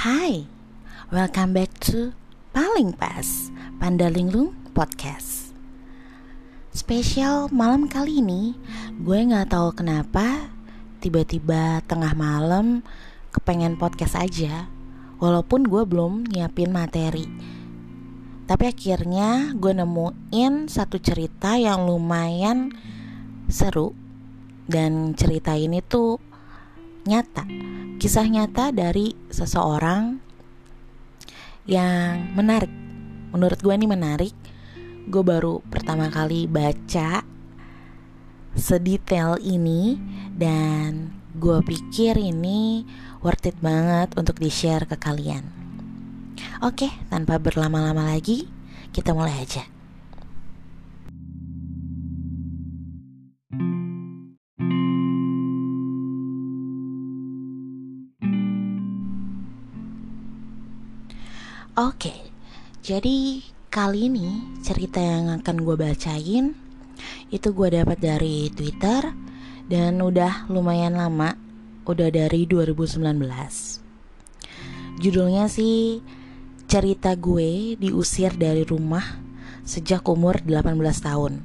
Hai, welcome back to Paling Pas Pandalinglung Podcast. Spesial malam kali ini, gue nggak tahu kenapa tiba-tiba tengah malam kepengen podcast aja, walaupun gue belum nyiapin materi. Tapi akhirnya gue nemuin satu cerita yang lumayan seru dan cerita ini tuh nyata kisah nyata dari seseorang yang menarik. Menurut gue ini menarik. Gue baru pertama kali baca sedetail ini dan gue pikir ini worth it banget untuk di-share ke kalian. Oke, tanpa berlama-lama lagi, kita mulai aja. Oke, jadi kali ini cerita yang akan gue bacain itu gue dapat dari Twitter dan udah lumayan lama, udah dari 2019. Judulnya sih cerita gue diusir dari rumah sejak umur 18 tahun.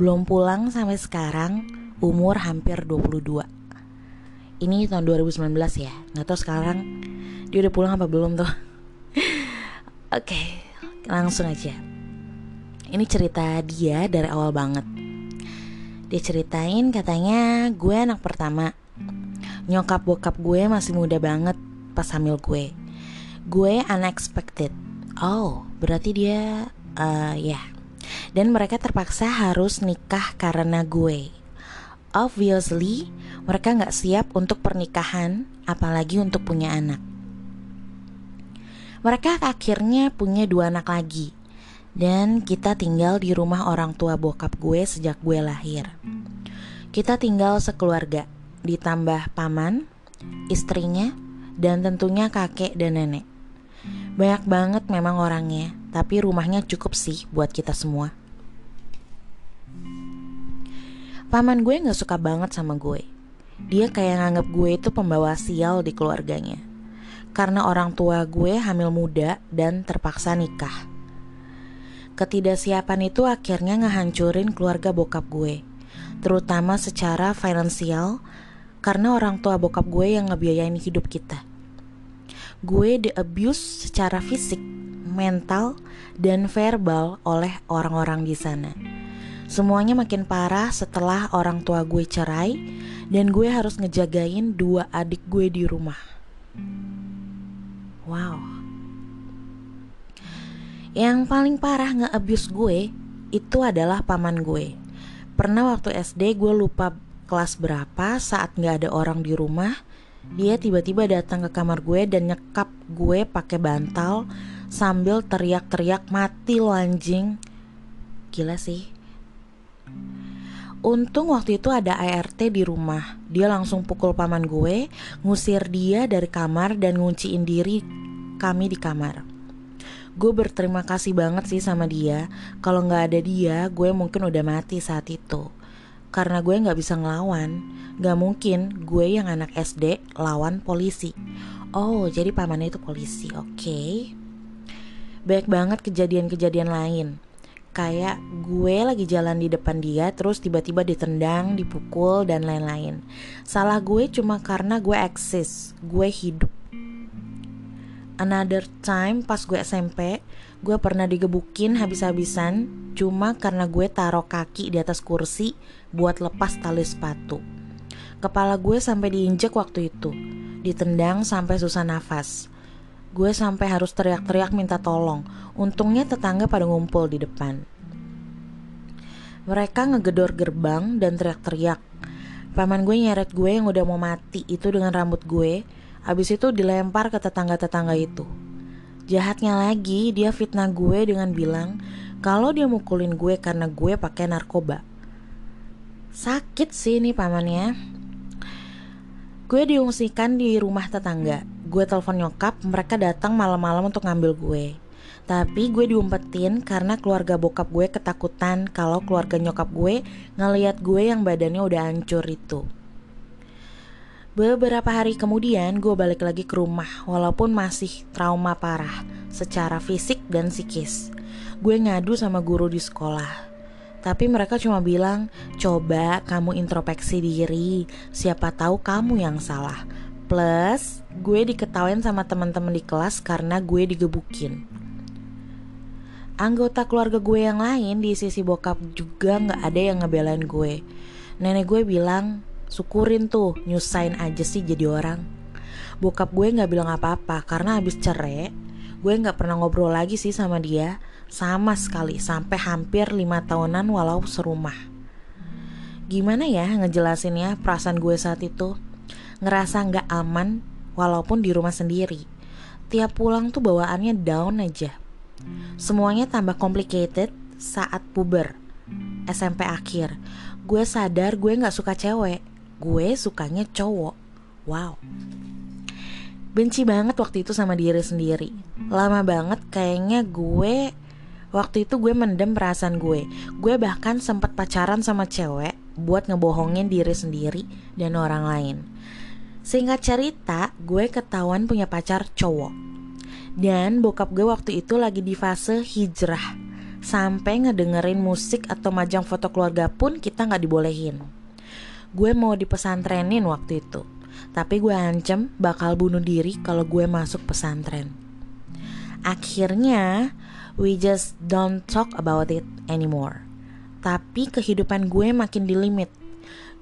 Belum pulang sampai sekarang umur hampir 22. Ini tahun 2019 ya. Nggak tahu sekarang dia udah pulang apa belum tuh. Oke, langsung aja. Ini cerita dia dari awal banget. Dia ceritain katanya gue anak pertama. Nyokap bokap gue masih muda banget pas hamil gue. Gue unexpected. Oh, berarti dia uh, ya. Yeah. Dan mereka terpaksa harus nikah karena gue. Obviously, mereka nggak siap untuk pernikahan, apalagi untuk punya anak. Mereka akhirnya punya dua anak lagi. Dan kita tinggal di rumah orang tua bokap gue sejak gue lahir. Kita tinggal sekeluarga Ditambah paman, istrinya, dan tentunya kakek dan nenek. Banyak banget memang orangnya Tapi rumahnya cukup sih buat kita semua. Paman gue gak suka banget sama gue. Dia kayak nganggep gue itu pembawa sial di keluarganya karena orang tua gue hamil muda dan terpaksa nikah. Ketidaksiapan itu akhirnya ngehancurin keluarga bokap gue, terutama secara finansial karena orang tua bokap gue yang ngebiayain hidup kita. Gue di abuse secara fisik, mental, dan verbal oleh orang-orang di sana. Semuanya makin parah setelah orang tua gue cerai dan gue harus ngejagain dua adik gue di rumah. Wow. Yang paling parah nge-abuse gue itu adalah paman gue. Pernah waktu SD gue lupa kelas berapa saat nggak ada orang di rumah, dia tiba-tiba datang ke kamar gue dan nyekap gue pakai bantal sambil teriak-teriak mati lo anjing. Gila sih. Untung waktu itu ada ART di rumah. Dia langsung pukul paman gue, ngusir dia dari kamar dan ngunciin diri kami di kamar. Gue berterima kasih banget sih sama dia. Kalau nggak ada dia, gue mungkin udah mati saat itu. Karena gue nggak bisa ngelawan. Gak mungkin gue yang anak SD lawan polisi. Oh, jadi pamannya itu polisi. Oke. Okay. Banyak banget kejadian-kejadian lain kayak gue lagi jalan di depan dia terus tiba-tiba ditendang, dipukul dan lain-lain. Salah gue cuma karena gue eksis, gue hidup. Another time pas gue SMP, gue pernah digebukin habis-habisan cuma karena gue taruh kaki di atas kursi buat lepas tali sepatu. Kepala gue sampai diinjek waktu itu, ditendang sampai susah nafas. Gue sampai harus teriak-teriak minta tolong. Untungnya tetangga pada ngumpul di depan. Mereka ngegedor gerbang dan teriak-teriak. Paman gue nyeret gue yang udah mau mati itu dengan rambut gue. Habis itu dilempar ke tetangga-tetangga itu. Jahatnya lagi, dia fitnah gue dengan bilang kalau dia mukulin gue karena gue pakai narkoba. Sakit sih ini pamannya. Gue diungsikan di rumah tetangga gue telepon nyokap, mereka datang malam-malam untuk ngambil gue. Tapi gue diumpetin karena keluarga bokap gue ketakutan kalau keluarga nyokap gue ngeliat gue yang badannya udah hancur itu. Beberapa hari kemudian gue balik lagi ke rumah walaupun masih trauma parah secara fisik dan psikis. Gue ngadu sama guru di sekolah. Tapi mereka cuma bilang, coba kamu introspeksi diri, siapa tahu kamu yang salah. Plus, gue diketawain sama teman-teman di kelas karena gue digebukin. Anggota keluarga gue yang lain di sisi bokap juga nggak ada yang ngebelain gue. Nenek gue bilang, syukurin tuh nyusahin aja sih jadi orang. Bokap gue nggak bilang apa-apa karena habis cerai gue nggak pernah ngobrol lagi sih sama dia sama sekali sampai hampir lima tahunan walau serumah. Gimana ya ngejelasinnya perasaan gue saat itu? Ngerasa nggak aman walaupun di rumah sendiri. Tiap pulang tuh bawaannya down aja semuanya tambah complicated saat puber SMP akhir gue sadar gue nggak suka cewek gue sukanya cowok. Wow. Benci banget waktu itu sama diri sendiri. Lama banget kayaknya gue waktu itu gue mendem perasaan gue. Gue bahkan sempat pacaran sama cewek buat ngebohongin diri sendiri dan orang lain. Singkat cerita, gue ketahuan punya pacar cowok. Dan bokap gue waktu itu lagi di fase hijrah. Sampai ngedengerin musik atau majang foto keluarga pun kita nggak dibolehin. Gue mau dipesantrenin waktu itu. Tapi gue ancam bakal bunuh diri kalau gue masuk pesantren. Akhirnya, we just don't talk about it anymore. Tapi kehidupan gue makin di limit.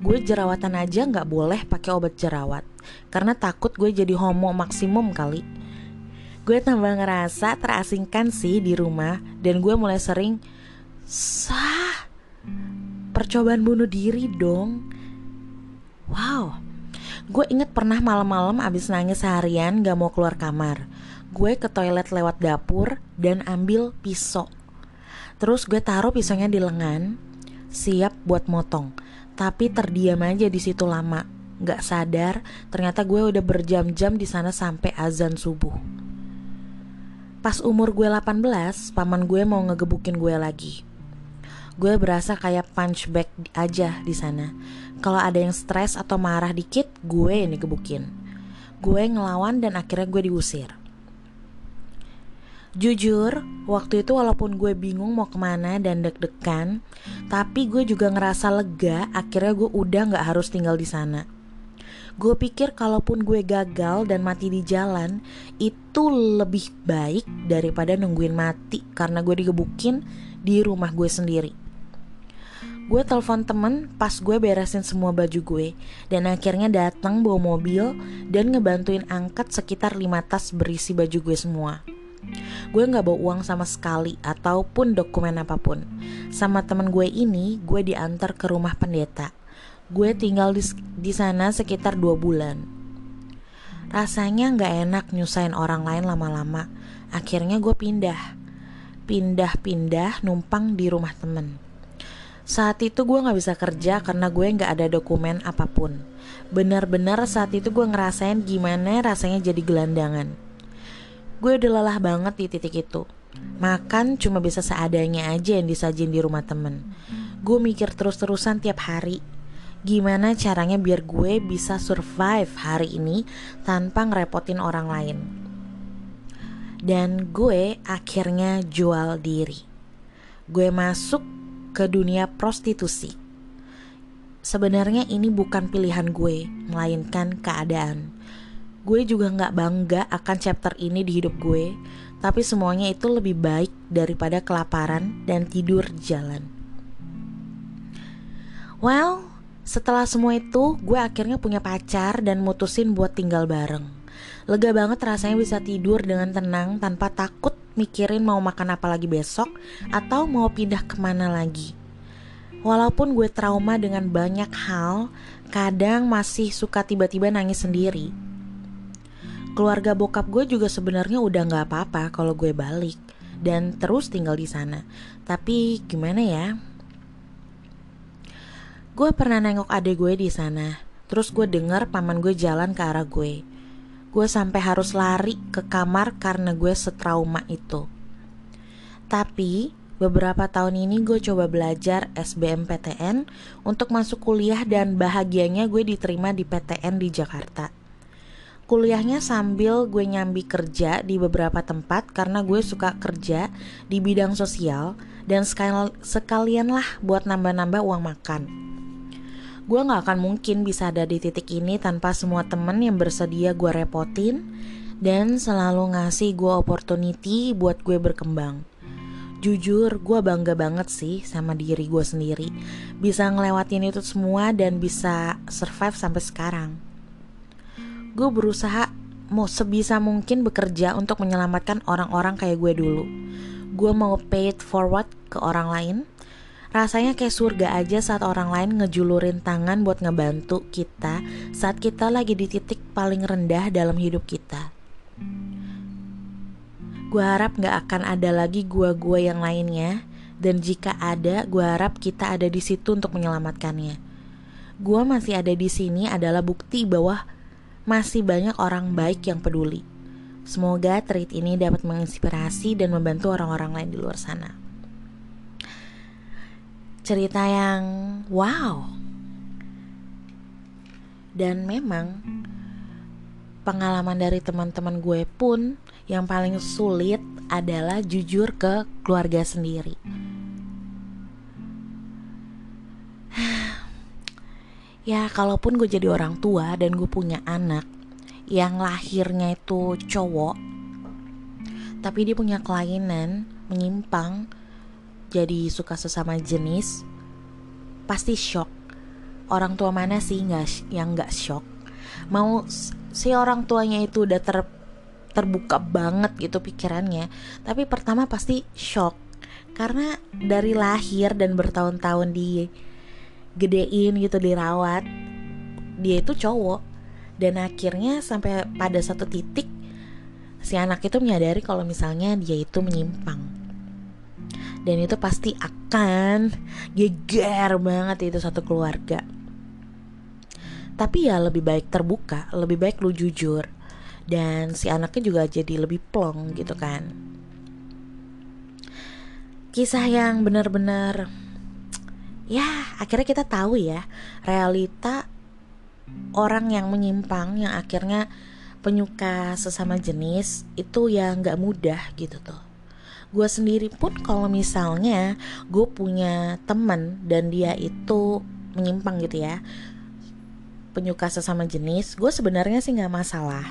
Gue jerawatan aja nggak boleh pakai obat jerawat karena takut gue jadi homo maksimum kali. Gue tambah ngerasa terasingkan sih di rumah dan gue mulai sering sah percobaan bunuh diri dong Wow, gue inget pernah malam-malam abis nangis seharian gak mau keluar kamar. Gue ke toilet lewat dapur dan ambil pisau. Terus gue taruh pisaunya di lengan, siap buat motong. Tapi terdiam aja di situ lama. Gak sadar, ternyata gue udah berjam-jam di sana sampai azan subuh. Pas umur gue 18, paman gue mau ngegebukin gue lagi gue berasa kayak punchback aja di sana. Kalau ada yang stres atau marah dikit, gue ini gebukin. Gue ngelawan dan akhirnya gue diusir. Jujur, waktu itu walaupun gue bingung mau ke mana dan deg-degan, tapi gue juga ngerasa lega akhirnya gue udah gak harus tinggal di sana. Gue pikir kalaupun gue gagal dan mati di jalan, itu lebih baik daripada nungguin mati karena gue digebukin di rumah gue sendiri. Gue telepon temen pas gue beresin semua baju gue Dan akhirnya datang bawa mobil Dan ngebantuin angkat sekitar 5 tas berisi baju gue semua. Gue gak bawa uang sama sekali Ataupun dokumen apa pun. Sama temen gue ini Gue diantar ke rumah pendeta Gue tinggal di, di sana sekitar 2 bulan Rasanya gak enak nyusahin orang lain lama-lama Akhirnya gue pindah Pindah-pindah numpang di rumah temen saat itu gue gak bisa kerja karena gue gak ada dokumen apa pun. Benar-benar saat itu gue ngerasain gimana rasanya jadi gelandangan. Gue udah lelah banget di titik itu. Makan cuma bisa seadanya aja yang disajin di rumah temen. Gue mikir terus-terusan tiap hari. Gimana caranya biar gue bisa survive hari ini tanpa ngerepotin orang lain. Dan gue akhirnya jual diri. Gue masuk ke dunia prostitusi. Sebenarnya ini bukan pilihan gue, melainkan keadaan. Gue juga gak bangga akan chapter ini di hidup gue, tapi semuanya itu lebih baik daripada kelaparan dan tidur jalan. Well, setelah semua itu, gue akhirnya punya pacar dan mutusin buat tinggal bareng. Lega banget rasanya bisa tidur dengan tenang tanpa takut mikirin mau makan apa lagi besok atau mau pindah ke mana lagi. Walaupun gue trauma dengan banyak hal, kadang masih suka tiba-tiba nangis sendiri. Keluarga bokap gue juga sebenarnya udah nggak apa-apa kalau gue balik dan terus tinggal di sana. Tapi gimana ya? Gue pernah nengok adik gue di sana. Terus gue dengar paman gue jalan ke arah gue. Gue sampai harus lari ke kamar karena gue setrauma itu. Tapi Beberapa tahun ini gue coba belajar SBMPTN untuk masuk kuliah dan bahagianya gue diterima di PTN di Jakarta. Kuliahnya sambil gue nyambi kerja di beberapa tempat karena gue suka kerja di bidang sosial dan sekalian lah buat nambah-nambah uang makan. Gue gak akan mungkin bisa ada di titik ini tanpa semua temen yang bersedia gue repotin dan selalu ngasih gue opportunity buat gue berkembang. Jujur, gue bangga banget sih sama diri gue sendiri. Bisa ngelewatin itu semua dan bisa survive sampai sekarang. Gue berusaha mau sebisa mungkin bekerja untuk menyelamatkan orang-orang kayak gue dulu. Gue mau pay it forward ke orang lain. Rasanya kayak surga aja saat orang lain ngejulurin tangan buat ngebantu kita saat kita lagi di titik paling rendah dalam hidup kita. Gue harap gak akan ada lagi gua-gua yang lainnya Dan jika ada, gue harap kita ada di situ untuk menyelamatkannya. Gue masih ada di sini adalah bukti bahwa masih banyak orang baik yang peduli. Semoga treat ini dapat menginspirasi dan membantu orang-orang lain di luar sana Cerita yang wow Dan memang pengalaman dari teman-teman gue pun yang paling sulit adalah jujur ke keluarga sendiri. ya, kalaupun gue jadi orang tua dan gue punya anak yang lahirnya itu cowok, tapi dia punya kelainan menyimpang, jadi suka sesama jenis, pasti shock. Orang tua mana sih nggak yang nggak shock? Mau si orang tuanya itu udah ter terbuka banget gitu pikirannya tapi pertama pasti shock karena dari lahir dan bertahun-tahun di gedein gitu dirawat dia itu cowok dan akhirnya sampai pada satu titik si anak itu menyadari kalau misalnya dia itu menyimpang dan itu pasti akan geger banget itu satu keluarga. Tapi ya lebih baik terbuka lebih baik lu jujur. Dan si anaknya juga jadi lebih plong gitu kan. Kisah yang benar-benar ya akhirnya kita tahu ya realita orang yang menyimpang yang akhirnya penyuka sesama jenis itu ya nggak mudah gitu tuh gue sendiri pun kalau misalnya gue punya temen dan dia itu menyimpang gitu ya penyuka sesama jenis gue sebenarnya sih nggak masalah.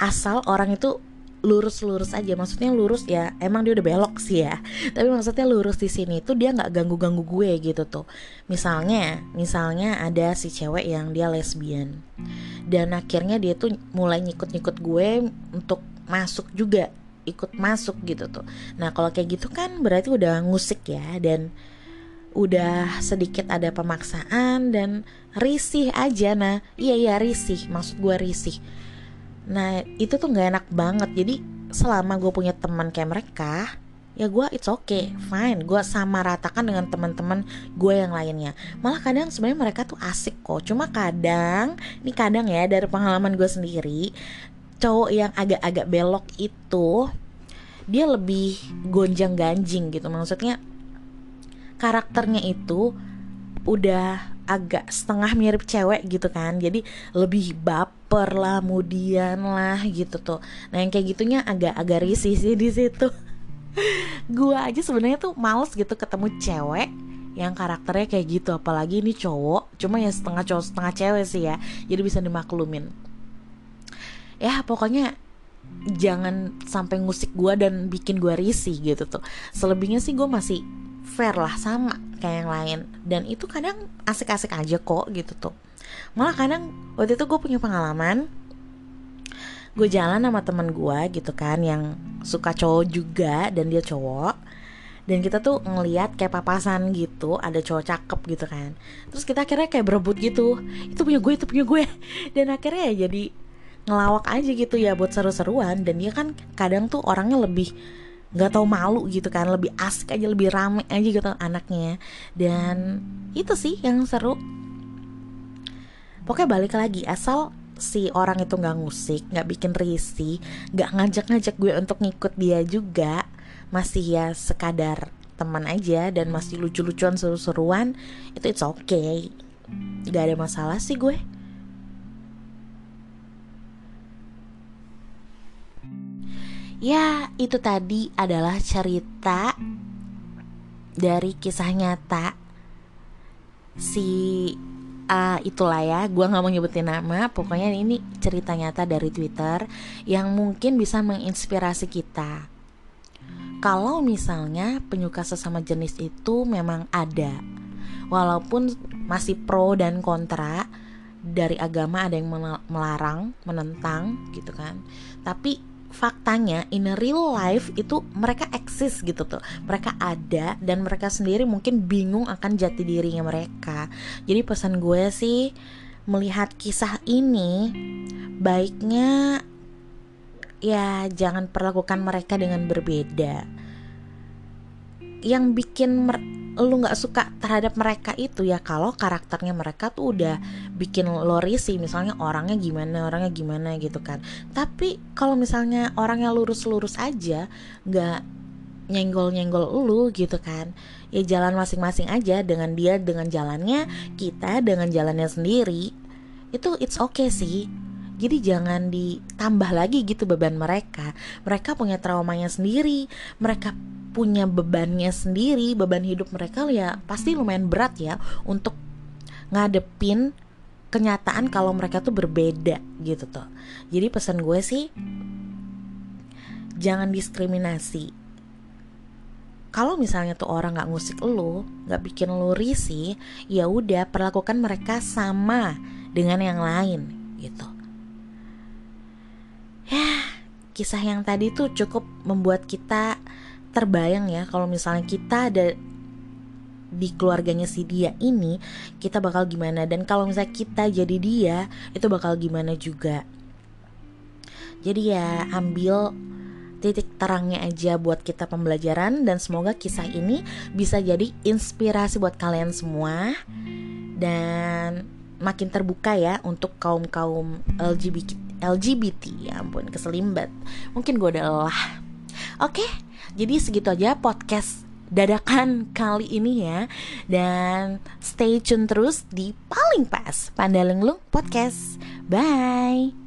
Asal orang itu lurus-lurus aja maksudnya lurus ya emang dia udah belok sih ya tapi maksudnya lurus di sini tuh dia nggak ganggu-ganggu gue gitu tuh. Misalnya misalnya ada si cewek yang dia lesbian dan akhirnya dia tuh mulai nyikut-nyikut gue untuk masuk juga ikut masuk gitu tuh. Nah kalau kayak gitu kan berarti udah ngusik ya dan udah sedikit ada pemaksaan dan risih aja. Nah iya iya risih. Maksud gue risih. Nah itu tuh gak enak banget. Jadi selama gue punya teman kayak mereka ya gue it's okay fine. Gue sama ratakan dengan teman-teman gue yang lainnya. Malah kadang sebenarnya mereka tuh asik kok. Cuma kadang ini kadang ya dari pengalaman gue sendiri cowok yang agak-agak belok itu dia lebih gonjang ganjing gitu. Maksudnya karakternya itu udah agak setengah mirip cewek gitu kan. Jadi lebih baper lah kemudian lah gitu tuh. Nah yang kayak gitunya agak agak risih sih di situ. Gua aja sebenarnya tuh males gitu ketemu cewek yang karakternya kayak gitu. Apalagi ini cowok cuma ya setengah cowok setengah cewek sih ya. Jadi bisa dimaklumin. Ya pokoknya jangan sampai ngusik gua dan bikin gua risih gitu tuh. Selebihnya sih gue masih fair lah sama kayak yang lain. Dan itu kadang asik-asik aja kok gitu tuh. Malah kadang waktu itu gue punya pengalaman gue jalan sama temen gue gitu kan yang suka cowok juga dan dia cowok. Dan kita tuh ngeliat kayak papasan gitu ada cowok cakep gitu kan. Terus kita akhirnya kayak berebut gitu. Itu punya gue itu punya gue dan akhirnya ya jadi ngelawak aja gitu ya buat seru-seruan. Dan dia kan kadang tuh orangnya lebih nggak tahu malu gitu kan lebih asik aja lebih rame aja gitu anaknya. Dan itu sih yang seru. Pokoknya balik lagi asal si orang itu nggak ngusik nggak bikin risih nggak ngajak-ngajak gue untuk ngikut dia juga masih ya sekadar teman aja dan masih lucu-lucuan seru-seruan itu it's okay. Gak ada masalah sih gue ya itu tadi adalah cerita dari kisah nyata. Si uh, itulah ya gue nggak mau nyebutin nama. Pokoknya ini cerita nyata dari Twitter yang mungkin bisa menginspirasi kita. Kalau misalnya penyuka sesama jenis itu memang ada walaupun masih pro dan kontra dari agama ada yang melarang menentang gitu kan. Tapi faktanya in real life itu mereka eksis gitu tuh. Mereka ada dan mereka sendiri mungkin bingung akan jati dirinya mereka. Jadi pesan gue sih melihat kisah ini baiknya ya jangan perlakukan mereka dengan berbeda yang bikin lu nggak suka terhadap mereka itu ya. Kalau karakternya mereka tuh udah bikin lo risih misalnya orangnya gimana orangnya gimana gitu kan. Tapi kalau misalnya orangnya lurus-lurus aja nggak nyenggol-nyenggol lu gitu kan ya jalan masing-masing aja dengan dia dengan jalannya kita dengan jalannya sendiri itu it's okay sih jadi jangan ditambah lagi gitu beban mereka. Mereka punya traumanya sendiri mereka punya bebannya sendiri beban hidup mereka ya pasti lumayan berat ya untuk ngadepin kenyataan kalau mereka tuh berbeda gitu tuh jadi pesan gue sih jangan diskriminasi. Kalau misalnya tuh orang nggak ngusik lo nggak bikin lo risih ya udah perlakukan mereka sama dengan yang lain gitu kisah yang tadi tuh cukup membuat kita terbayang ya. Kalau misalnya kita ada di keluarganya si dia ini kita bakal gimana? Dan kalau misalnya kita jadi dia itu bakal gimana juga? Jadi ya ambil titik terangnya aja buat kita pembelajaran dan semoga kisah ini bisa jadi inspirasi buat kalian semua. Dan makin terbuka ya untuk kaum kaum LGBT LGBT ya ampun keselimbat mungkin gue udah lelah oke? Jadi segitu aja podcast dadakan kali ini ya dan stay tune terus di paling pas Pandalenglung Podcast. Bye.